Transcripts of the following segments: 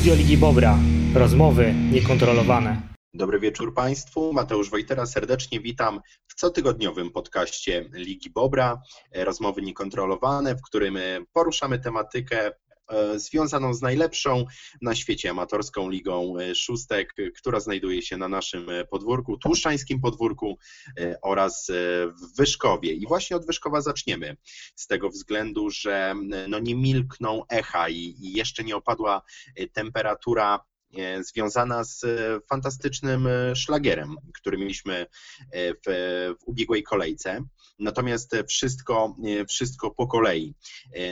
Studio Ligi Bobra. Rozmowy niekontrolowane. Dobry wieczór Państwu. Mateusz Wojtera serdecznie witam w cotygodniowym podcaście Ligi Bobra. Rozmowy niekontrolowane, w którym poruszamy tematykę związaną z najlepszą na świecie amatorską ligą e, szóstek, która znajduje się na naszym podwórku, tłuszczańskim podwórku e, oraz w Wyszkowie. I właśnie od Wyszkowa zaczniemy, z tego względu, że no nie milkną echa i jeszcze nie opadła temperatura E, związana z e, fantastycznym e, szlagierem, który mieliśmy w, w ubiegłej kolejce. Natomiast wszystko, wszystko po kolei.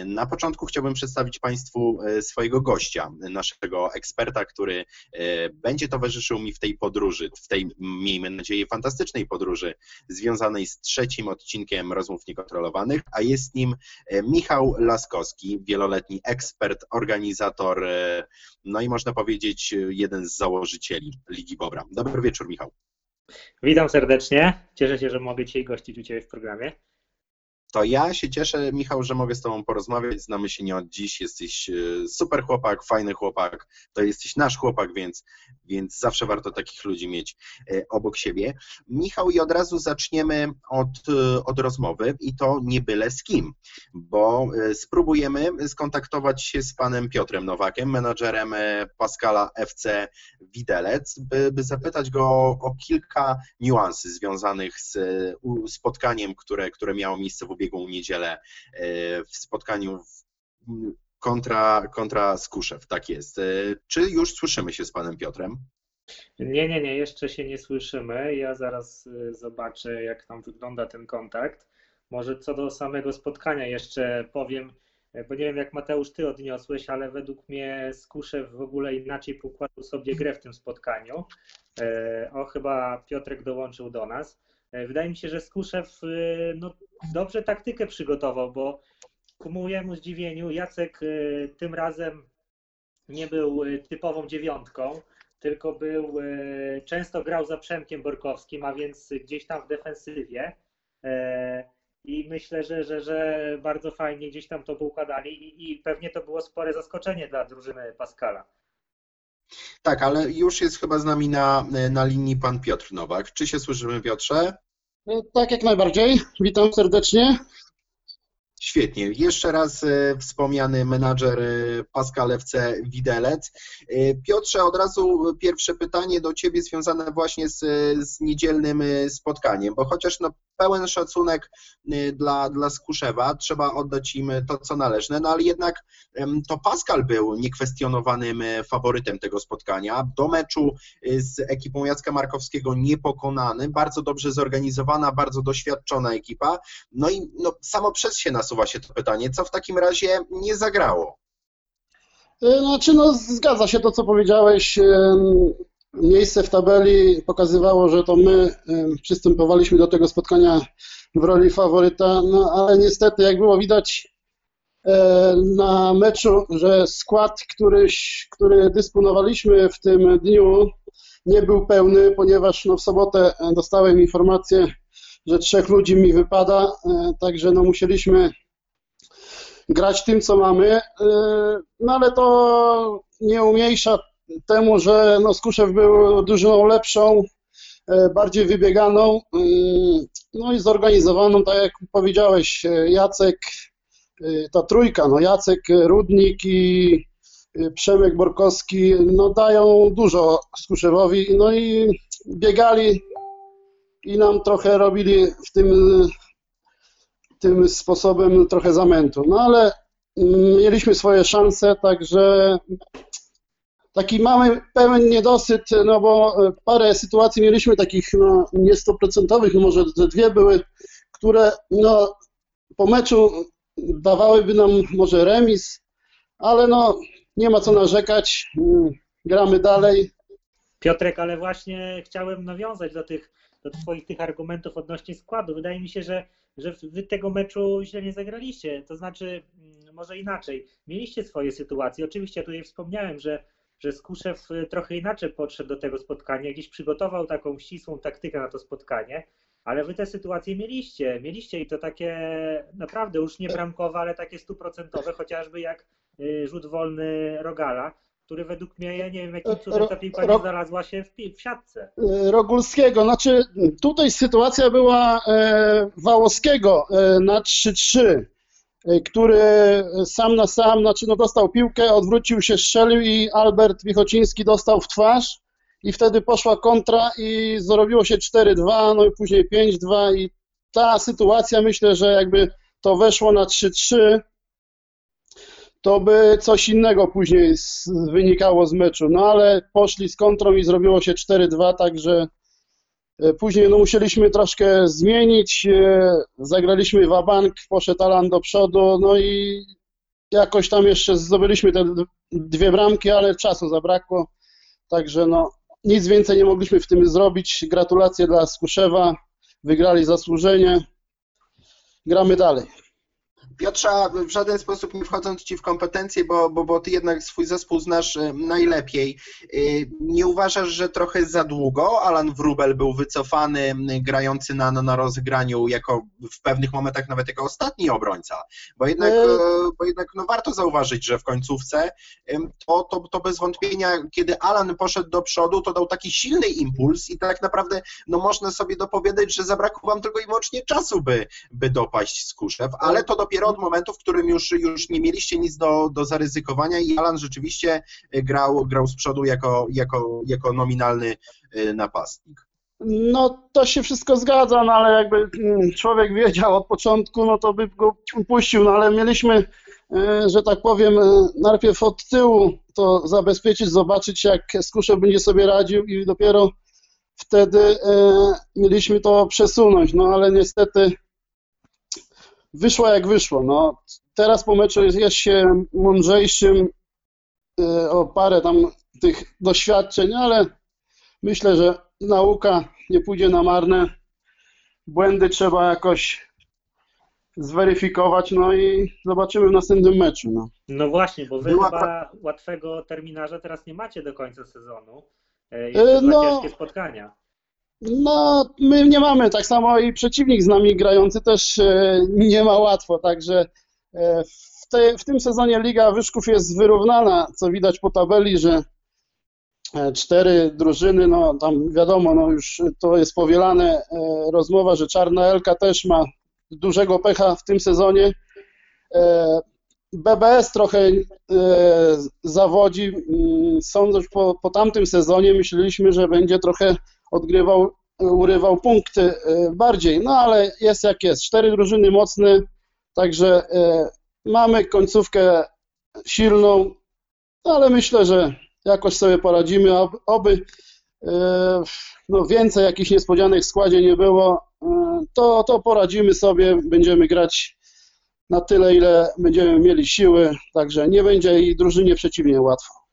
Na początku chciałbym przedstawić Państwu swojego gościa, naszego eksperta, który będzie towarzyszył mi w tej podróży, w tej, miejmy nadzieję, fantastycznej podróży związanej z trzecim odcinkiem Rozmów Niekontrolowanych, a jest nim Michał Laskowski, wieloletni ekspert, organizator, no i można powiedzieć jeden z założycieli Ligi Bobra. Dobry wieczór, Michał. Witam serdecznie. Cieszę się, że mogę dzisiaj gościć u Ciebie w programie to ja się cieszę, Michał, że mogę z Tobą porozmawiać. Znamy się nie od dziś. Jesteś e, super chłopak, fajny chłopak. To jesteś nasz chłopak, więc, więc zawsze warto takich ludzi mieć e, obok siebie. Michał, i od razu zaczniemy od, e, od rozmowy i to nie byle z kim, bo spróbujemy skontaktować się z panem Piotrem Nowakiem, menadżerem Pascala FC Widelec, by, by zapytać go o, o kilka niuansy związanych z spotkaniem, które, które miało miejsce w ubiegłą niedzielę e, w spotkaniu kontra, kontra Skuszew. Tak jest. E, czy już słyszymy się z panem Piotrem? Nie, nie, nie, jeszcze się nie słyszymy. Ja zaraz e, zobaczę, jak tam wygląda ten kontakt. Może co do samego spotkania jeszcze powiem, bo nie wiem jak Mateusz ty odniosłeś, ale według mnie Skuszew w ogóle inaczej pokładał sobie grę w tym spotkaniu. O, chyba Piotrek dołączył do nas. E, wydaje mi się, że Skuszew e, no, dobrze taktykę przygotował, bo ku mojemu zdziwieniu Jacek e, tym razem nie był typową dziewiątką, tylko był, często grał za Przemkiem Borkowskim, a więc gdzieś tam w defensywie. I myślę, że, że, że bardzo fajnie gdzieś tam to układali i, i pewnie to było spore zaskoczenie dla drużyny Pascala. Tak, ale już jest chyba z nami na, na linii pan Piotr Nowak. Czy się słyszymy, Piotrze? E, tak, jak najbardziej. Witam serdecznie. Świetnie. Jeszcze raz e, wspomniany menadżer e, Pascal FC Widelec. Piotrze, od razu pierwsze pytanie do Ciebie związane właśnie z, z niedzielnym spotkaniem, bo chociaż no, pełen szacunek dla, dla Skuszewa, trzeba oddać im to, co należne, no ale jednak to Pascal był niekwestionowanym faworytem tego spotkania. Do meczu z ekipą Jacka Markowskiego niepokonany, bardzo dobrze zorganizowana, bardzo doświadczona ekipa. No i no, samo przez się nasuwa się to pytanie, co w takim razie nie zagrało? Znaczy, no, zgadza się to, co powiedziałeś miejsce w tabeli pokazywało, że to my przystępowaliśmy do tego spotkania w roli faworyta, no ale niestety, jak było widać e, na meczu, że skład, któryś, który dysponowaliśmy w tym dniu, nie był pełny, ponieważ no, w sobotę dostałem informację, że trzech ludzi mi wypada, e, także no, musieliśmy grać tym, co mamy, e, no ale to nie umniejsza temu, że no, Skuszew był drużyną lepszą, e, bardziej wybieganą, no i zorganizowaną, tak jak powiedziałeś, Jacek, ta trójka, no Jacek, Rudnik i Przemek Borkowski, no dają dużo Skuszewowi, no i biegali i nam trochę robili w tym, tym sposobem trochę zamętu, no ale mm, mieliśmy swoje szanse, także taki mamy pełen niedosyt, no bo e, parę sytuacji mieliśmy takich no, niestoprocentowych, może dwie były, które no, po meczu dawałyby nam może remis, ale no nie ma co narzekać, mm, gramy dalej. Piotrek, ale właśnie chciałem nawiązać do tych do Twoich tych argumentów odnośnie składu. Wydaje mi się, że, że Wy tego meczu źle nie zagraliście. To znaczy, mm, może inaczej, mieliście swoje sytuacje. Oczywiście tutaj wspomniałem, że że Skuszew y, trochę inaczej podszedł do tego spotkania, gdzieś przygotował taką ścisłą taktykę na to spotkanie, ale wy te sytuacje mieliście, mieliście i to takie naprawdę już nie bramkowe, ale takie stuprocentowe, chociażby jak y, rzut wolny Rogala. Który według mnie, ja nie wiem, jakim Ro- cudem ta piłka nie znalazła się w, w siatce. E, Rogulskiego. Znaczy, tutaj sytuacja była e, Wałowskiego e, na 3-3, e, który sam na sam, znaczy no dostał piłkę, odwrócił się, strzelił i Albert Wichociński dostał w twarz i wtedy poszła kontra i zrobiło się 4-2, no i później 5-2 i ta sytuacja myślę, że jakby to weszło na 3-3, to by coś innego później z, wynikało z meczu. No ale poszli z kontrą i zrobiło się 4-2, także e, później no, musieliśmy troszkę zmienić. e, Zagraliśmy wabank, poszedł Alan do przodu, no i jakoś tam jeszcze zdobyliśmy te dwie bramki, ale czasu zabrakło. Także no, nic więcej nie mogliśmy w tym zrobić. Gratulacje dla Skuszewa, wygrali zasłużenie. Gramy dalej. Piotrza, w żaden sposób nie wchodząc Ci w kompetencje, bo, bo, bo Ty jednak swój zespół znasz e, najlepiej. E, Nie uważasz, że trochę za długo Alan Wrubel był wycofany, grający na, na rozegraniu jako w pewnych momentach nawet jako ostatni obrońca? Bo jednak, E, bo jednak no warto zauważyć, że w końcówce to, to, to bez wątpienia, kiedy Alan poszedł do przodu, to dał taki silny impuls i tak naprawdę no można sobie dopowiedzieć, że zabrakło Wam tylko i wyłącznie czasu, by, by dopaść Skuszew, ale to dopiero od momentu, w którym już, już nie mieliście nic do, do zaryzykowania i Alan rzeczywiście e, grał, grał z przodu jako, jako, jako nominalny e, napastnik. No to się wszystko zgadza, no ale jakby mm, człowiek wiedział od początku, no to by go puścił, no ale mieliśmy, e, że tak powiem, najpierw od tyłu to zabezpieczyć, zobaczyć jak Skuszew będzie sobie radził i dopiero wtedy mieliśmy to przesunąć, no ale niestety wyszło jak wyszło, no teraz po meczu jest, jest się mądrzejszym e, o parę tam tych doświadczeń, ale myślę, że nauka nie pójdzie na marne. Błędy trzeba jakoś zweryfikować, no i zobaczymy w następnym meczu. No. No właśnie, bo wy Była chyba łatwego terminarza teraz nie macie do końca sezonu. E, Jeszcze E, dwa no. ciężkie spotkania. No, my nie mamy, tak samo i przeciwnik z nami grający też e, nie ma łatwo, także e, w, te, w tym sezonie Liga Wyszków jest wyrównana, co widać po tabeli, że e, cztery drużyny, no tam wiadomo, no już to jest powielane rozmowa, że Czarna Elka też ma dużego pecha w tym sezonie. BBS trochę zawodzi. Mm, Sądzę, że po, po tamtym sezonie myśleliśmy, że będzie trochę odgrywał, urywał punkty e, bardziej, no ale jest jak jest. Cztery drużyny mocne, także e, mamy końcówkę silną, ale myślę, że jakoś sobie poradzimy, ob- oby e, no, więcej jakichś niespodzianek w składzie nie było, to, to poradzimy sobie, będziemy grać na tyle, ile będziemy mieli siły, także nie będzie i drużynie przeciwnie łatwo.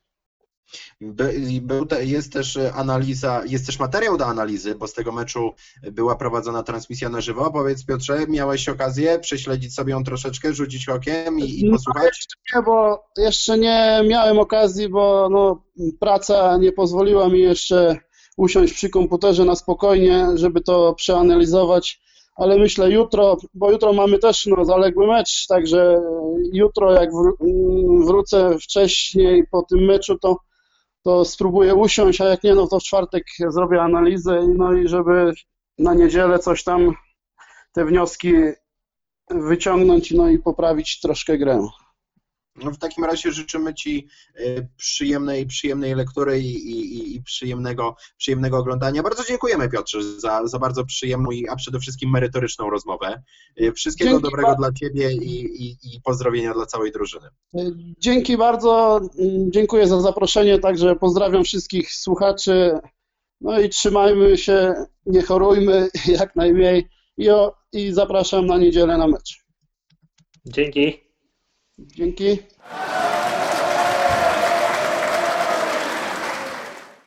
Jest też analiza, jest też materiał do analizy, bo z tego meczu była prowadzona transmisja na żywo. Powiedz Piotrze, miałeś okazję prześledzić sobie ją troszeczkę, rzucić okiem i, i No, posłuchać? Nie, bo jeszcze nie miałem okazji, bo no, praca nie pozwoliła mi jeszcze usiąść przy komputerze na spokojnie, żeby to przeanalizować, ale myślę jutro, bo jutro mamy też no, zaległy mecz, także jutro jak wró- wrócę wcześniej po tym meczu, to, to spróbuję usiąść, a jak nie, no to w czwartek zrobię analizę, no i żeby na niedzielę coś tam, te wnioski wyciągnąć, no i poprawić troszkę grę. No w takim razie życzymy Ci e, przyjemnej, przyjemnej lektury i, i, i przyjemnego, przyjemnego oglądania. Bardzo dziękujemy Piotrze za, za bardzo przyjemną, i, a przede wszystkim merytoryczną rozmowę. E, Wszystkiego Dzięki dobrego bardzo. dla Ciebie i, i, i pozdrowienia dla całej drużyny. Dzięki bardzo, dziękuję za zaproszenie, także pozdrawiam wszystkich słuchaczy. No i trzymajmy się, nie chorujmy jak najmniej i, o, i zapraszam na niedzielę na mecz. Dzięki. Dzięki.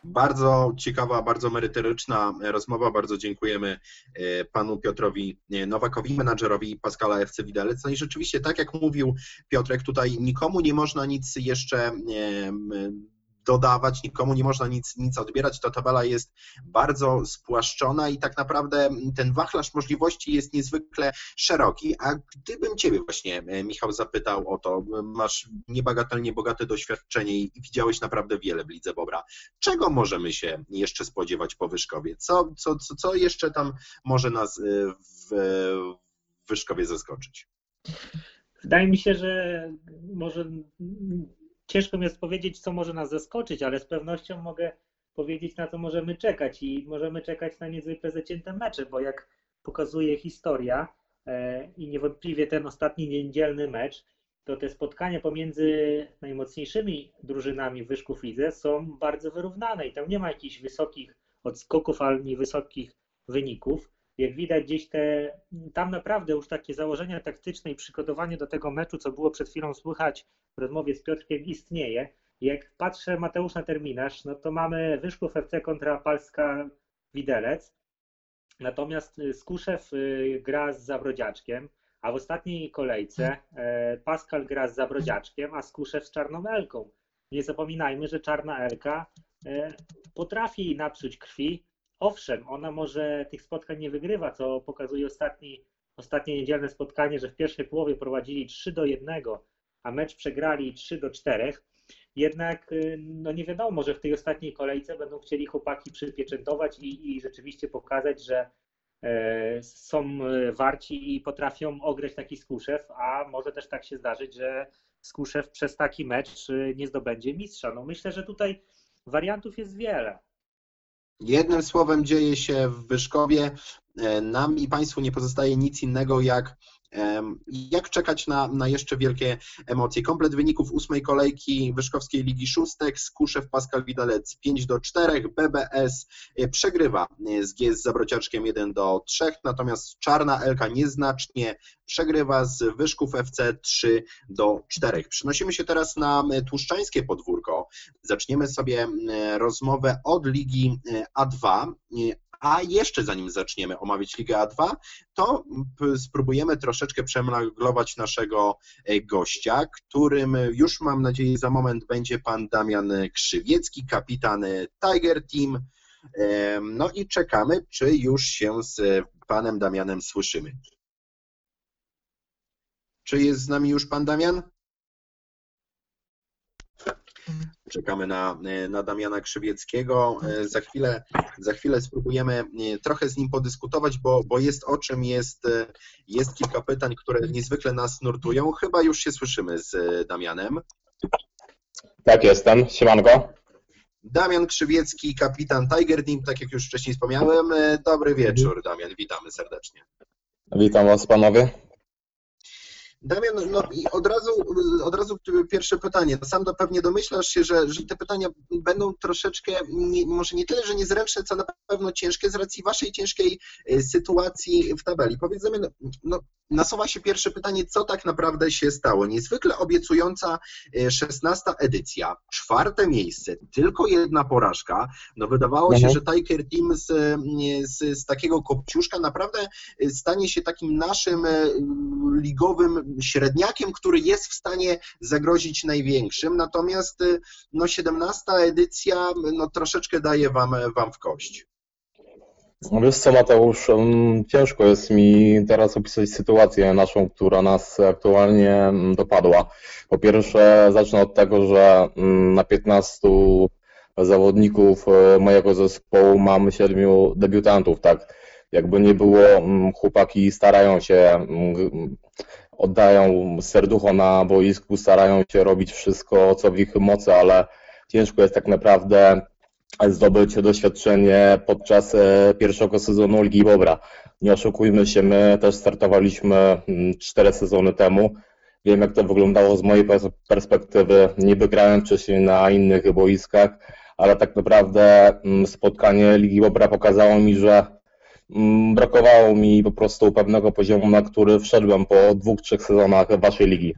Bardzo ciekawa, bardzo merytoryczna rozmowa. Bardzo dziękujemy e, panu Piotrowi e, Nowakowi, menadżerowi Pascala FC Widelec. No i rzeczywiście, tak jak mówił Piotrek, tutaj nikomu nie można nic jeszcze e, dodawać, nikomu nie można nic, nic odbierać. Ta tabela jest bardzo spłaszczona i tak naprawdę ten wachlarz możliwości jest niezwykle szeroki. A gdybym Ciebie właśnie, e, Michał, zapytał o to, masz niebagatelnie bogate doświadczenie i widziałeś naprawdę wiele w Lidze Bobra. Czego możemy się jeszcze spodziewać po Wyszkowie? Co, co, co, co jeszcze tam może nas e, w, w Wyszkowie zaskoczyć? Wydaje mi się, że może ciężko mi jest powiedzieć, co może nas zaskoczyć, ale z pewnością mogę powiedzieć, na co możemy czekać i możemy czekać na niezwykle zacięte mecze, bo jak pokazuje historia e, i niewątpliwie ten ostatni niedzielny mecz, to te spotkania pomiędzy najmocniejszymi drużynami Wyszków Lidze są bardzo wyrównane i tam nie ma jakichś wysokich odskoków ani wysokich wyników. Jak widać gdzieś te, tam naprawdę już takie założenia taktyczne i przygotowanie do tego meczu, co było przed chwilą słychać w rozmowie z Piotrkiem, istnieje. Jak patrzę Mateusz na terminarz, no to mamy Wyszków FC kontra Palska Widelec, natomiast Skuszew y, gra z Zabrodziaczkiem, a w ostatniej kolejce e, Pascal gra z Zabrodziaczkiem, a Skuszew z Czarną Elką. Nie zapominajmy, że Czarna Elka e, potrafi napsuć krwi. Owszem, ona może tych spotkań nie wygrywa, co pokazuje ostatni, ostatnie niedzielne spotkanie, że w pierwszej połowie prowadzili 3 do 1, a mecz przegrali 3 do 4. Jednak y, no nie wiadomo, może w tej ostatniej kolejce będą chcieli chłopaki przypieczętować i, i rzeczywiście pokazać, że E, są e, warci i potrafią ograć taki Skuszew, a może też tak się zdarzyć, że Skuszew przez taki mecz e, nie zdobędzie mistrza. No myślę, że tutaj wariantów jest wiele. Jednym słowem dzieje się w Wyszkowie. Nam i Państwu nie pozostaje nic innego jak jak czekać na, na jeszcze wielkie emocje? Komplet wyników ósmej kolejki Wyszkowskiej Ligi Szóstek, Skuszew Pascal Widalec 5 do 4, BBS e, przegrywa z GS Zabrociaczkiem 1 do 3, natomiast Czarna Elka nieznacznie przegrywa z Wyszków FC 3 do 4. Przenosimy się teraz na tłuszczańskie podwórko. Zaczniemy sobie rozmowę od Ligi e, A2. A jeszcze zanim zaczniemy omawiać Ligę A2, to spróbujemy troszeczkę przemaglować naszego e, gościa, którym już mam nadzieję za moment będzie pan Damian Krzywiecki, kapitan Tiger Team. No i czekamy, czy już się z panem Damianem słyszymy. Czy jest z nami już pan Damian? Czekamy na, na Damiana Krzywieckiego. E, za chwilę, za chwilę spróbujemy e, trochę z nim podyskutować, bo, bo jest o czym, jest, e, jest kilka pytań, które niezwykle nas nurtują. Chyba już się słyszymy z Damianem. Tak, jestem. Siemanko. Damian Krzywiecki, kapitan Tiger Team, tak jak już wcześniej wspomniałem. Dobry wieczór, Damian, witamy serdecznie. Witam Was, panowie. Damian, no i od razu, od razu pierwsze pytanie. Sam to pewnie domyślasz się, że, że te pytania będą troszeczkę, nie, może nie tyle, że niezręczne, co na pewno ciężkie z racji waszej ciężkiej e, sytuacji w tabeli. Powiedzmy, no, no, nasuwa się pierwsze pytanie, co tak naprawdę się stało? Niezwykle obiecująca 16 e, edycja, czwarte miejsce, tylko jedna porażka. No wydawało się, mhm. że Tiger Team z, z, z takiego kopciuszka naprawdę stanie się takim naszym ligowym średniakiem, który jest w stanie zagrozić największym, natomiast y, no 17 edycja no, troszeczkę daje wam, wam w kość. No wiesz co Mateusz, ciężko jest mi teraz opisać sytuację naszą, która nas aktualnie dopadła. Po pierwsze zacznę od tego, że na 15 zawodników y, mojego zespołu mamy siedmiu debiutantów, tak? Jakby nie było, chłopaki starają się oddają serducho na boisku, starają się robić wszystko, co w ich mocy, ale ciężko jest tak naprawdę zdobyć doświadczenie podczas e, pierwszego sezonu Ligi Bobra. Nie oszukujmy się, my też startowaliśmy mm, cztery sezony temu. Wiem, jak to wyglądało z mojej perspektywy. Niby grałem wcześniej na innych boiskach, ale tak naprawdę mm, spotkanie Ligi Bobra pokazało mi, że brakowało mi po prostu pewnego poziomu, na który wszedłem po dwóch, trzech sezonach waszej ligi.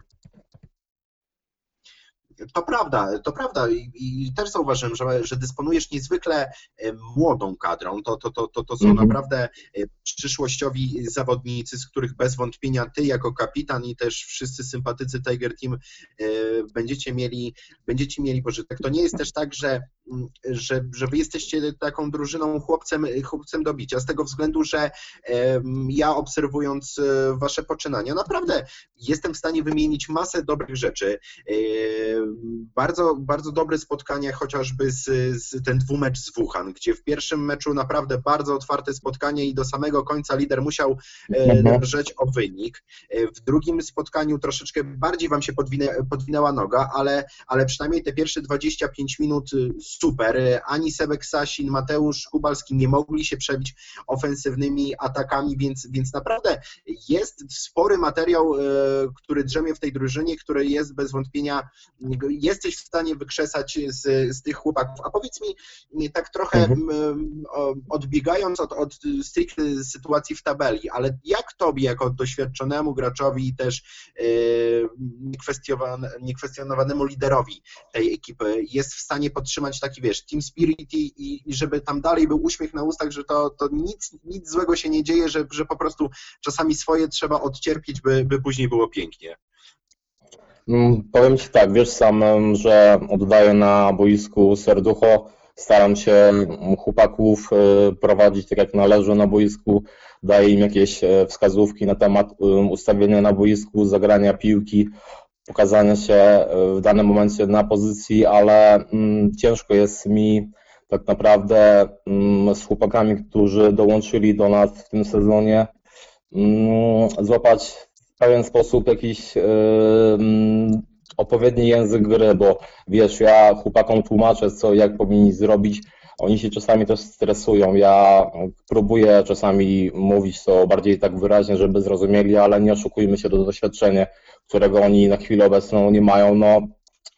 To prawda, to prawda i, i też zauważyłem, że, że dysponujesz niezwykle e, młodą kadrą. To, to, to, to, to są Mhm. naprawdę e, przyszłościowi zawodnicy, z których bez wątpienia ty jako kapitan i też wszyscy sympatycy Tiger Team e, będziecie mieli, będziecie mieli pożytek. To nie jest też tak, że, że, że wy jesteście taką drużyną chłopcem, chłopcem do bicia, z tego względu, że ja obserwując wasze poczynania, naprawdę jestem w stanie wymienić masę dobrych rzeczy. E, Bardzo, bardzo dobre spotkania chociażby z, z ten dwumecz z Wuhan, gdzie w pierwszym meczu naprawdę bardzo otwarte spotkanie i do samego końca lider musiał e, Mhm. drżeć o wynik. E, W drugim spotkaniu troszeczkę bardziej wam się podwinę, podwinęła noga, ale, ale przynajmniej te pierwsze 25 minut y, super. E, Ani Sebek Sasin, Mateusz Kubalski nie mogli się przebić ofensywnymi atakami, więc, więc naprawdę jest spory materiał, e, który drzemie w tej drużynie, który jest bez wątpienia, jesteś w stanie wykrzesać z, z tych chłopaków. A powiedz mi, tak trochę Mhm. odbiegając od, od stricte sytuacji w tabeli, ale jak tobie, jako doświadczonemu graczowi i też e, niekwestionowan- niekwestionowanemu liderowi tej ekipy, jest w stanie podtrzymać taki, wiesz, team spirit i, i- i żeby tam dalej był uśmiech na ustach, że to, to nic, nic złego się nie dzieje, że, że po prostu czasami swoje trzeba odcierpieć, by, by później było pięknie. Mm, Powiem Ci tak, wiesz sam, że oddaję na boisku serducho, staram się mm, chłopaków e, prowadzić tak jak należy na boisku, daję im jakieś e, wskazówki na temat em, ustawienia na boisku, zagrania piłki, pokazania się e, w danym momencie na pozycji, ale mm, ciężko jest mi tak naprawdę z chłopakami, którzy dołączyli do nas w tym sezonie, złapać pewien sposób jakiś mm, odpowiedni język gry, bo wiesz, ja chłopakom tłumaczę, co jak powinni zrobić. Oni się czasami też stresują. Ja próbuję czasami mówić to bardziej tak wyraźnie, żeby zrozumieli, ale nie oszukujmy się, to doświadczenie, którego oni na chwilę obecną nie mają, no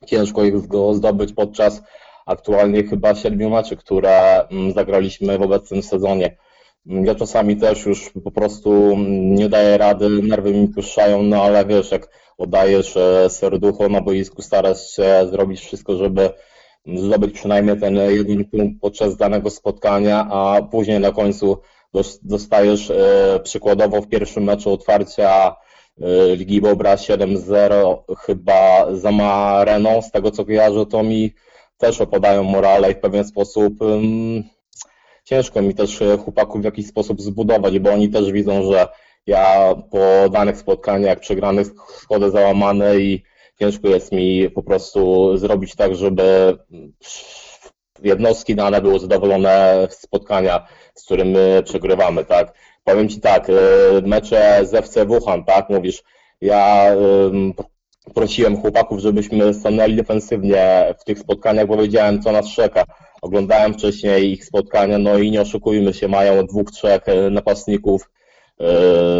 ciężko ich go zdobyć podczas aktualnie chyba siedmiu meczy, które mm, zagraliśmy w obecnym sezonie. Ja czasami też już po prostu mm, nie daję rady, nerwy mi puszczają, no ale wiesz, jak oddajesz e, serducho na boisku, starasz się zrobić wszystko, żeby zdobyć przynajmniej ten jeden punkt podczas danego spotkania, a później na końcu dos- dostajesz e, przykładowo w pierwszym meczu otwarcia e, Ligi Bobra 7-0 chyba za Mareną, z tego co kojarzę, to mi też opadają morale i w pewien sposób ym, ciężko mi też e, chłopaków w jakiś sposób zbudować, bo oni też widzą, że ja po danych spotkaniach, przegranych, schodzę załamany i ciężko jest mi po prostu zrobić tak, żeby jednostki dane były zadowolone z spotkania, z którym my przegrywamy, tak. Powiem Ci tak, e, mecze z FC Wuhan, tak, mówisz, ja prosiłem chłopaków, żebyśmy stanęli defensywnie w tych spotkaniach, bo wiedziałem, co nas czeka. Oglądałem wcześniej ich spotkania, no i nie oszukujmy się, mają dwóch, trzech e, napastników e,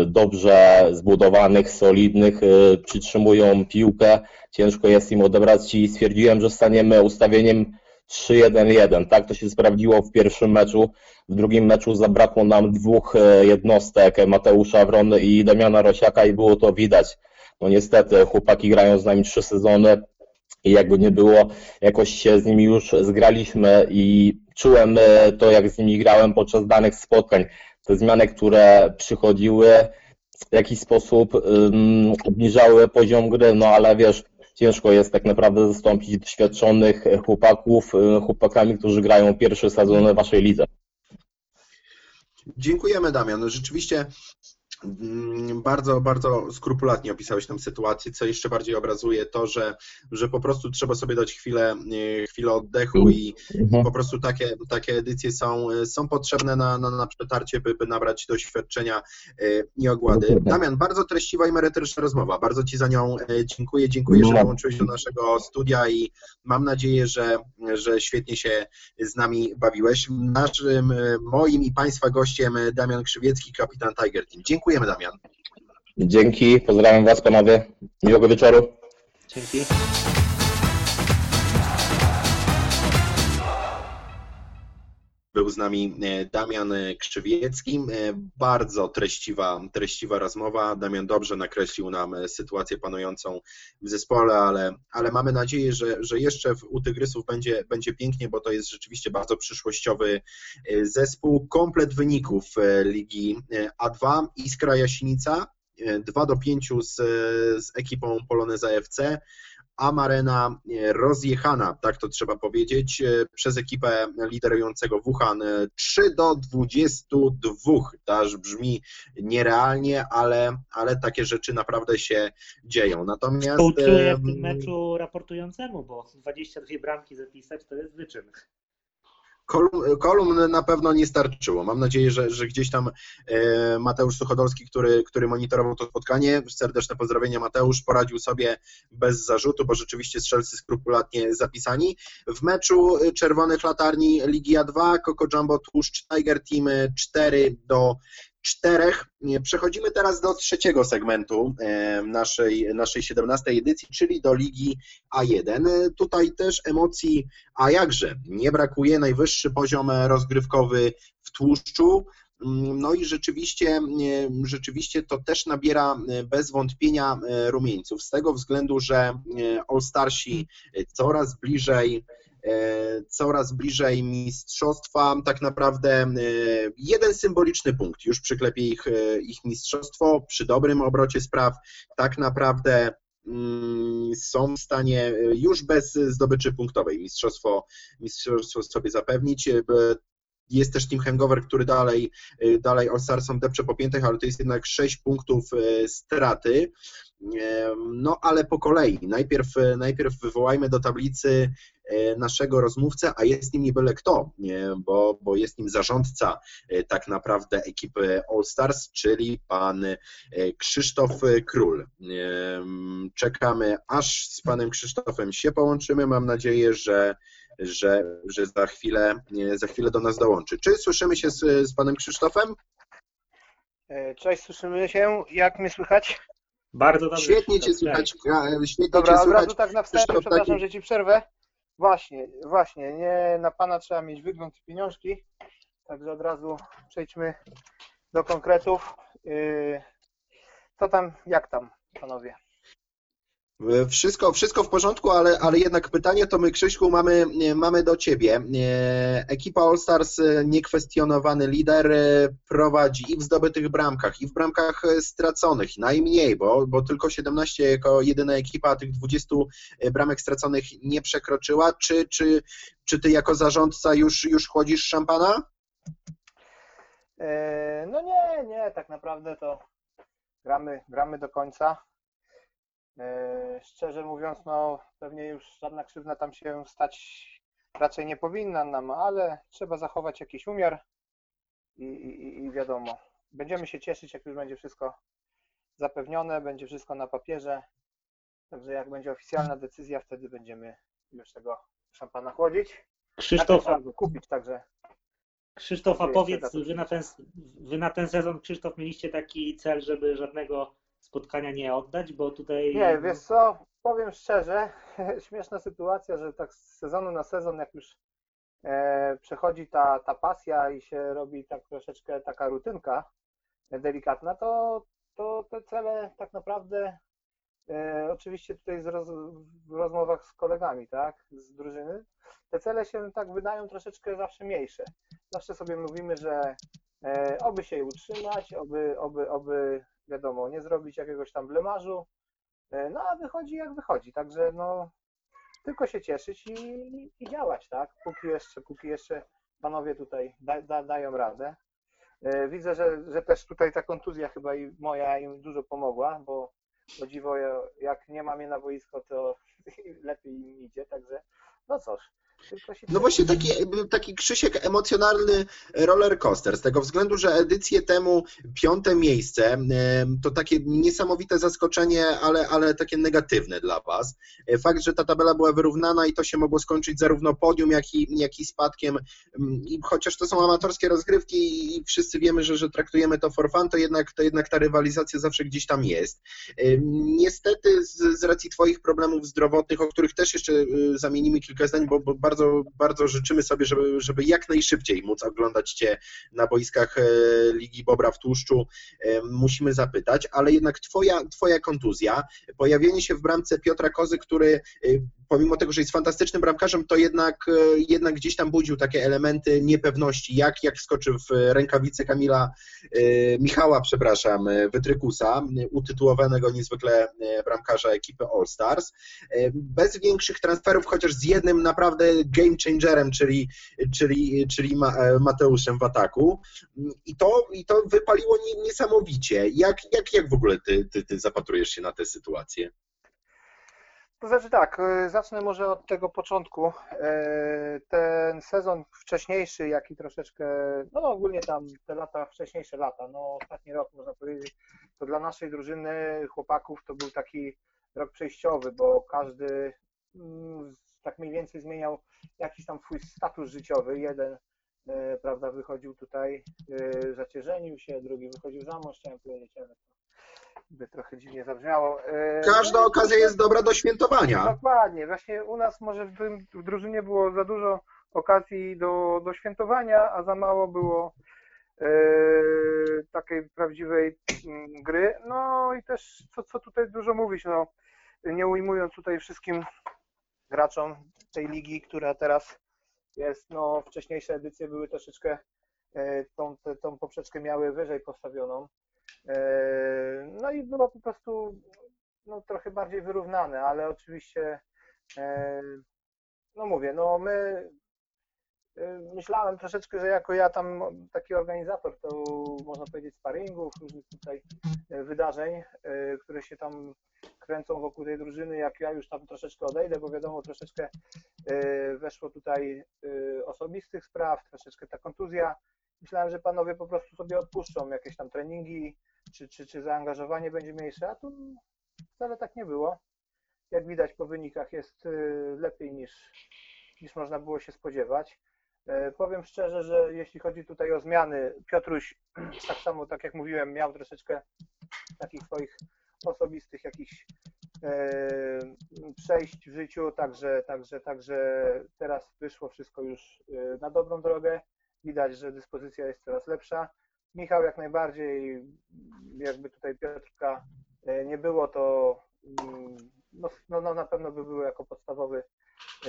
dobrze zbudowanych, solidnych, e, przytrzymują piłkę, ciężko jest im odebrać i stwierdziłem, że staniemy ustawieniem 3-1-1. Tak to się sprawdziło w pierwszym meczu. W drugim meczu zabrakło nam dwóch jednostek, Mateusza Wrony i Damiana Rosiaka i było to widać. No niestety, chłopaki grają z nami trzy sezony i jakby nie było, jakoś się z nimi już zgraliśmy i czułem e, to, jak z nimi grałem podczas danych spotkań. Te zmiany, które przychodziły, w jakiś sposób um, obniżały poziom gry, no ale wiesz, ciężko jest tak naprawdę zastąpić doświadczonych chłopaków e, chłopakami, którzy grają pierwszy sezon w waszej lidze. Dziękujemy Damian. Rzeczywiście bardzo, bardzo skrupulatnie opisałeś tę sytuację, co jeszcze bardziej obrazuje to, że, że po prostu trzeba sobie dać chwilę, e, chwilę oddechu i Mhm. po prostu takie, takie edycje są, są potrzebne na, na, na przetarcie, by, by nabrać doświadczenia e, i ogłady. Damian, bardzo treściwa i merytoryczna rozmowa. Bardzo Ci za nią e, dziękuję. Dziękuję, że No. dołączyłeś do naszego studia i mam nadzieję, że, że świetnie się z nami bawiłeś. Naszym, e, moim i Państwa gościem e, Damian Krzywiecki, kapitan Tiger Team. Dziękujemy, Damian. Dzięki, pozdrawiam was panowie, miłego wieczoru. Dzięki. Był z nami e, Damian Krzywiecki. E, bardzo treściwa, treściwa rozmowa. Damian dobrze nakreślił nam e, sytuację panującą w zespole, ale, ale mamy nadzieję, że, że jeszcze u Tygrysów będzie, będzie pięknie, bo to jest rzeczywiście bardzo przyszłościowy zespół. Komplet wyników Ligi A2. Iskra Jasinica 2 do 5 z, z ekipą Poloneza FC. Amarena e, rozjechana, tak to trzeba powiedzieć, e, przez ekipę liderującego Wuhan 3 do 22. To aż brzmi nierealnie, ale, ale takie rzeczy naprawdę się dzieją. Natomiast. Współczuję w tym meczu raportującemu, bo 22 bramki zapisać to jest wyczyn. Kolumn, kolumn na pewno nie starczyło. Mam nadzieję, że, że gdzieś tam e, Mateusz Suchodolski, który, który monitorował to spotkanie, serdeczne pozdrowienia Mateusz, poradził sobie bez zarzutu, bo rzeczywiście strzelcy skrupulatnie zapisani. W meczu Czerwonych Latarni Ligi A2 Coco Jumbo Tłuszcz Tiger Team 4 do czterech. Przechodzimy teraz do trzeciego segmentu e, naszej, naszej 17 edycji, czyli do Ligi A1. Tutaj też emocji, a jakże, nie brakuje, najwyższy poziom rozgrywkowy w tłuszczu. No i rzeczywiście, e, rzeczywiście to też nabiera e, bez wątpienia rumieńców, z tego względu, że All-Starsi coraz bliżej E, coraz bliżej mistrzostwa. Tak naprawdę e, jeden symboliczny punkt już przyklepie ich, e, ich mistrzostwo przy dobrym obrocie spraw. Tak naprawdę mm, są w stanie już bez zdobyczy punktowej mistrzostwo, mistrzostwo sobie zapewnić. Jest też Team Hangover, który dalej, dalej All-Starsom depcze po piętach, ale to jest jednak 6 punktów straty. No ale po kolei. Najpierw, najpierw wywołajmy do tablicy e, naszego rozmówcę, a jest nim nie byle kto, bo, bo jest nim zarządca e, tak naprawdę ekipy All Stars, czyli pan e, Krzysztof Król. Czekamy, aż z panem Krzysztofem się połączymy. Mam nadzieję, że, że, że za, chwilę, za chwilę do nas dołączy. Czy słyszymy się z, z panem Krzysztofem? Cześć, słyszymy się. Jak mnie słychać? Bardzo dobrze. Świetnie Cię słychać. Świetnie Dobra, cię od słychać. razu tak na wstępie, przepraszam, że Ci przerwę. Właśnie, właśnie, nie na Pana trzeba mieć wygląd i pieniążki, także od razu przejdźmy do konkretów. Yy, co tam, jak tam, panowie? Wszystko, wszystko w porządku, ale, ale jednak pytanie to my, Krzyśku, mamy, mamy do Ciebie. Ekipa All Stars, niekwestionowany lider, prowadzi i w zdobytych bramkach, i w bramkach straconych, najmniej, bo, bo tylko 17 jako jedyna ekipa tych 20 bramek straconych nie przekroczyła. Czy, czy, czy Ty jako zarządca już, już chłodzisz szampana? E, no nie, nie, tak naprawdę to gramy, gramy do końca. E, szczerze mówiąc, no pewnie już żadna krzywda tam się stać raczej nie powinna nam, ale trzeba zachować jakiś umiar i, i, i wiadomo, będziemy się cieszyć, jak już będzie wszystko zapewnione, będzie wszystko na papierze. Także jak będzie oficjalna decyzja, wtedy będziemy już tego szampana chłodzić. Krzysztof, kupić, także. Krzysztof, a powiedz, wy na, ten, wy na ten sezon, Krzysztof, mieliście taki cel, żeby żadnego spotkania nie oddać, bo tutaj... Nie, wiesz co, powiem szczerze, śmieszna sytuacja, że tak z sezonu na sezon, jak już e, przechodzi ta, ta pasja i się robi tak troszeczkę taka rutynka delikatna, to, to te cele tak naprawdę e, oczywiście tutaj roz, w rozmowach z kolegami, tak, z drużyny, te cele się tak wydają troszeczkę zawsze mniejsze. Zawsze sobie mówimy, że e, oby się je utrzymać, oby, oby, oby wiadomo, nie zrobić jakiegoś tam blemarzu, e, no a wychodzi jak wychodzi, także no tylko się cieszyć i, i działać, tak, póki jeszcze, póki jeszcze panowie tutaj da, da, dają radę. E, widzę, że, że też tutaj ta kontuzja chyba i moja im dużo pomogła, bo o dziwo, jak nie mam je na boisko, to lepiej im idzie, także no cóż, no właśnie taki, taki Krzysiek emocjonalny roller coaster, z tego względu, że edycję temu piąte miejsce to takie niesamowite zaskoczenie, ale, ale takie negatywne dla Was. E, fakt, że ta tabela była wyrównana i to się mogło skończyć zarówno podium, jak i, jak i spadkiem, I chociaż to są amatorskie rozgrywki i wszyscy wiemy, że, że traktujemy to for fun, to jednak, to jednak ta rywalizacja zawsze gdzieś tam jest. Niestety z, z racji Twoich problemów zdrowotnych, o których też jeszcze y, zamienimy kilka zdań, bo, bo bardzo bardzo, życzymy sobie, żeby, żeby jak najszybciej móc oglądać Cię na boiskach e, Ligi Bobra w Tłuszczu, e, musimy zapytać, ale jednak twoja, twoja kontuzja, pojawienie się w bramce Piotra Kozy, który pomimo tego, że jest fantastycznym bramkarzem, to jednak, jednak gdzieś tam budził takie elementy niepewności, jak, jak wskoczy w rękawice Kamila, Michała, przepraszam, Wytrykusa, utytułowanego niezwykle bramkarza ekipy All Stars, bez większych transferów, chociaż z jednym naprawdę game changerem, czyli, czyli, czyli Mateuszem w ataku. I to, i to wypaliło niesamowicie. Jak, jak, jak w ogóle ty, ty, ty zapatrujesz się na tę sytuację? To znaczy tak, y, zacznę może od tego początku. Y, ten sezon wcześniejszy, jak i troszeczkę, no ogólnie tam te lata, wcześniejsze lata, no ostatni rok można powiedzieć, to dla naszej drużyny chłopaków to był taki rok przejściowy, bo każdy mm, tak mniej więcej zmieniał jakiś tam swój status życiowy. Jeden, e, prawda, wychodził tutaj, e, zacierzenił się, drugi wychodził za mąż, chciałem powiedzieć, ale to by trochę dziwnie zabrzmiało. E, Każda no, okazja jest dobra do świętowania. Dokładnie, właśnie u nas może w, tym, w drużynie było za dużo okazji do, do świętowania, a za mało było e, takiej prawdziwej mm, gry. No i też co, co tutaj dużo mówić, no nie ujmując tutaj wszystkim graczom tej ligi, która teraz jest, no wcześniejsze edycje były troszeczkę e, tą, tą poprzeczkę miały wyżej postawioną. E, no i było po prostu no, trochę bardziej wyrównane, ale oczywiście e, no mówię, no my myślałem troszeczkę, że jako ja tam taki organizator, to można powiedzieć sparingów, różnych tutaj wydarzeń, które się tam kręcą wokół tej drużyny, jak ja już tam troszeczkę odejdę, bo wiadomo, troszeczkę y, weszło tutaj y, osobistych spraw, troszeczkę ta kontuzja. Myślałem, że panowie po prostu sobie odpuszczą jakieś tam treningi, czy, czy, czy zaangażowanie będzie mniejsze, a tu wcale tak nie było. Jak widać po wynikach jest y, lepiej niż, niż można było się spodziewać. Powiem szczerze, że jeśli chodzi tutaj o zmiany, Piotruś, tak samo tak jak mówiłem, miał troszeczkę takich swoich osobistych jakichś e, przejść w życiu, także, także, także teraz wyszło wszystko już e, na dobrą drogę. Widać, że dyspozycja jest coraz lepsza. Michał jak najbardziej, jakby tutaj Piotrka e, nie było, to mm, no, no, no na pewno by był jako podstawowy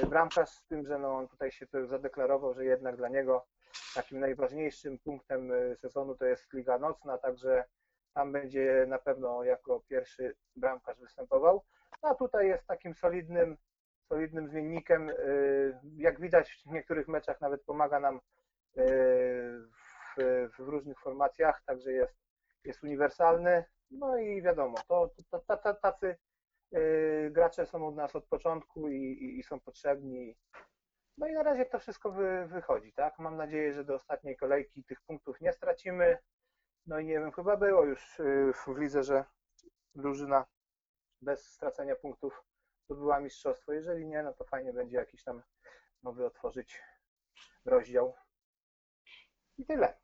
bramkarz, z tym, że no on tutaj się zadeklarował, że jednak dla niego takim najważniejszym punktem sezonu to jest Liga Nocna, także tam będzie na pewno jako pierwszy bramkarz występował. No, a tutaj jest takim solidnym, solidnym zmiennikiem. Y, jak widać w niektórych meczach nawet pomaga nam y, w, w różnych formacjach, także jest, jest uniwersalny. No i wiadomo, to, to, to, to tacy y, gracze są od nas od początku i, i, i są potrzebni. No i na razie to wszystko wy, wychodzi, tak? Mam nadzieję, że do ostatniej kolejki tych punktów nie stracimy. No i nie wiem, chyba było już y, w lidze, że drużyna bez stracenia punktów zdobyła mistrzostwo. Jeżeli nie, no to fajnie będzie jakiś tam nowy otworzyć rozdział. I tyle.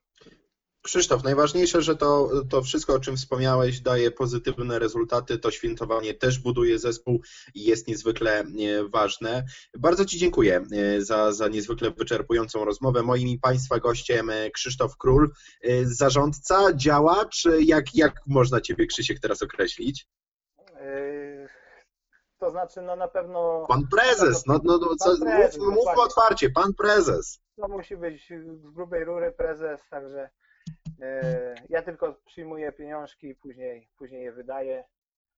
Krzysztof, najważniejsze, że to, to wszystko, o czym wspomniałeś, daje pozytywne rezultaty. To świętowanie też buduje zespół i jest niezwykle e, ważne. Bardzo Ci dziękuję e, za, za niezwykle wyczerpującą rozmowę. Moim i Państwa gościem e, Krzysztof Król, zarządca, działacz. Jak, jak można Ciebie, Krzysiek, teraz określić? To znaczy, no na pewno. Pan prezes, no, no, no co, prezes, mów, mówmy otwarcie, pan prezes. To musi być z grubej rury prezes, także ja tylko przyjmuję pieniążki i później, później je wydaję.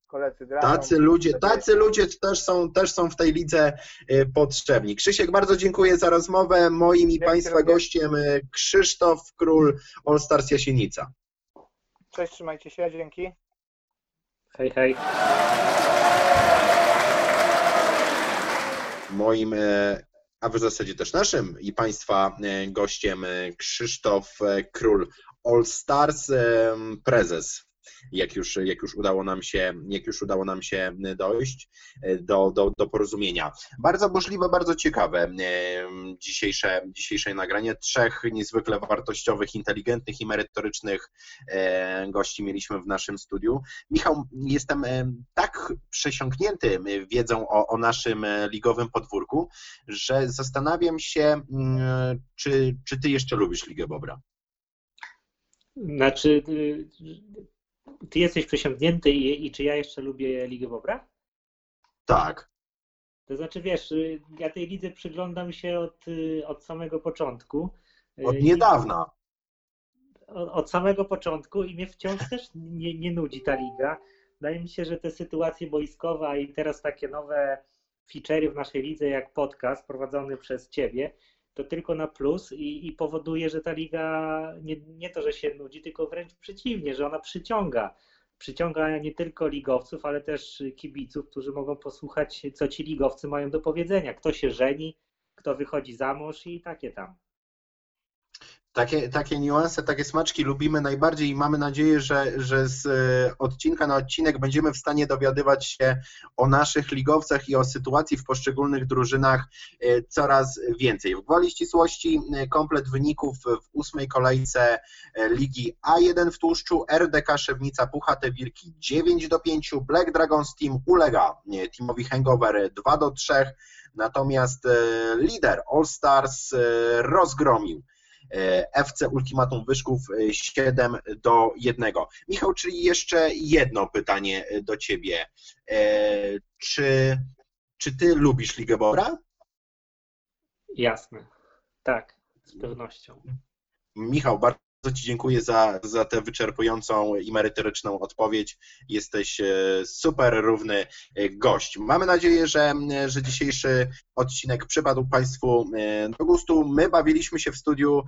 Koledzy grają. Tacy ludzie, tacy ludzie też są, też są w tej lidze e, potrzebni. Krzysiek, bardzo dziękuję za rozmowę. Moim i Państwa gościem e, Krzysztof Król, All Stars Jasienica. Cześć, trzymajcie się, dzięki. Hej, hej. Moim a w zasadzie też naszym i Państwa gościem Krzysztof Król, All Stars prezes. jak już, jak już udało nam się, jak już udało nam się dojść do, do, do porozumienia. Bardzo możliwe, bardzo ciekawe dzisiejsze, dzisiejsze nagranie. Trzech niezwykle wartościowych, inteligentnych i merytorycznych gości mieliśmy w naszym studiu. Michał, jestem tak przesiąknięty wiedzą o, o naszym ligowym podwórku, że zastanawiam się, mm, czy, czy ty jeszcze lubisz Ligę Bobra? Znaczy, y, ty jesteś przesiąknięty i, i czy ja jeszcze lubię Ligę Bobra? Tak. To znaczy, wiesz, y, ja tej lidze przyglądam się od, y, od samego początku. Od niedawna. Od, od, samego początku i mnie wciąż też nie, nie nudzi ta liga. Wydaje mi się, że te sytuacje boiskowe i teraz takie nowe feature'y w naszej lidze, jak podcast prowadzony przez ciebie, to tylko na plus i, i powoduje, że ta liga nie, nie to, że się nudzi, tylko wręcz przeciwnie, że ona przyciąga. Przyciąga nie tylko ligowców, ale też kibiców, którzy mogą posłuchać, co ci ligowcy mają do powiedzenia. Kto się żeni, kto wychodzi za mąż i takie tam. Takie, takie niuanse, takie smaczki lubimy najbardziej i mamy nadzieję, że, że z e, odcinka na odcinek będziemy w stanie dowiadywać się o naszych ligowcach i o sytuacji w poszczególnych drużynach e, coraz więcej. W gwoli ścisłości e, komplet wyników w ósmej kolejce Ligi A1 w tłuszczu, RDK Szewnica Puchate Wilki 9 do 5, Black Dragons Team ulega teamowi Hangover 2 do 3, natomiast lider All Stars rozgromił FC Ultimatum Wyszków 7 e, do 1. Michał, czyli jeszcze jedno pytanie e, do Ciebie. Czy, czy Ty lubisz Ligę Bora? Jasne, tak, z pewnością. Michał, bardzo Ci dziękuję za, za tę wyczerpującą i merytoryczną odpowiedź. Jesteś e, super równy e, gość. Mamy nadzieję, że, że dzisiejszy odcinek przypadł Państwu e, do gustu. My bawiliśmy się w studiu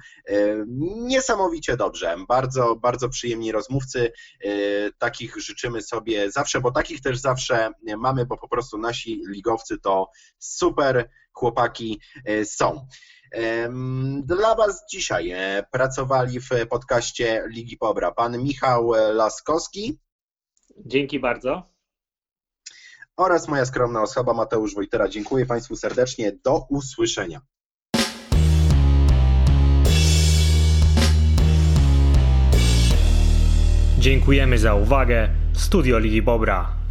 niesamowicie dobrze. Bardzo, bardzo przyjemni rozmówcy. Takich życzymy sobie zawsze, bo takich też zawsze mamy, bo po prostu nasi ligowcy to super chłopaki są. Dla Was dzisiaj e, pracowali w podcaście Ligi Pobra pan Michał Laskowski. Dzięki bardzo. Oraz moja skromna osoba Mateusz Wojtera. Dziękuję Państwu serdecznie. Do usłyszenia. Dziękujemy za uwagę. Studio Ligi Bobra.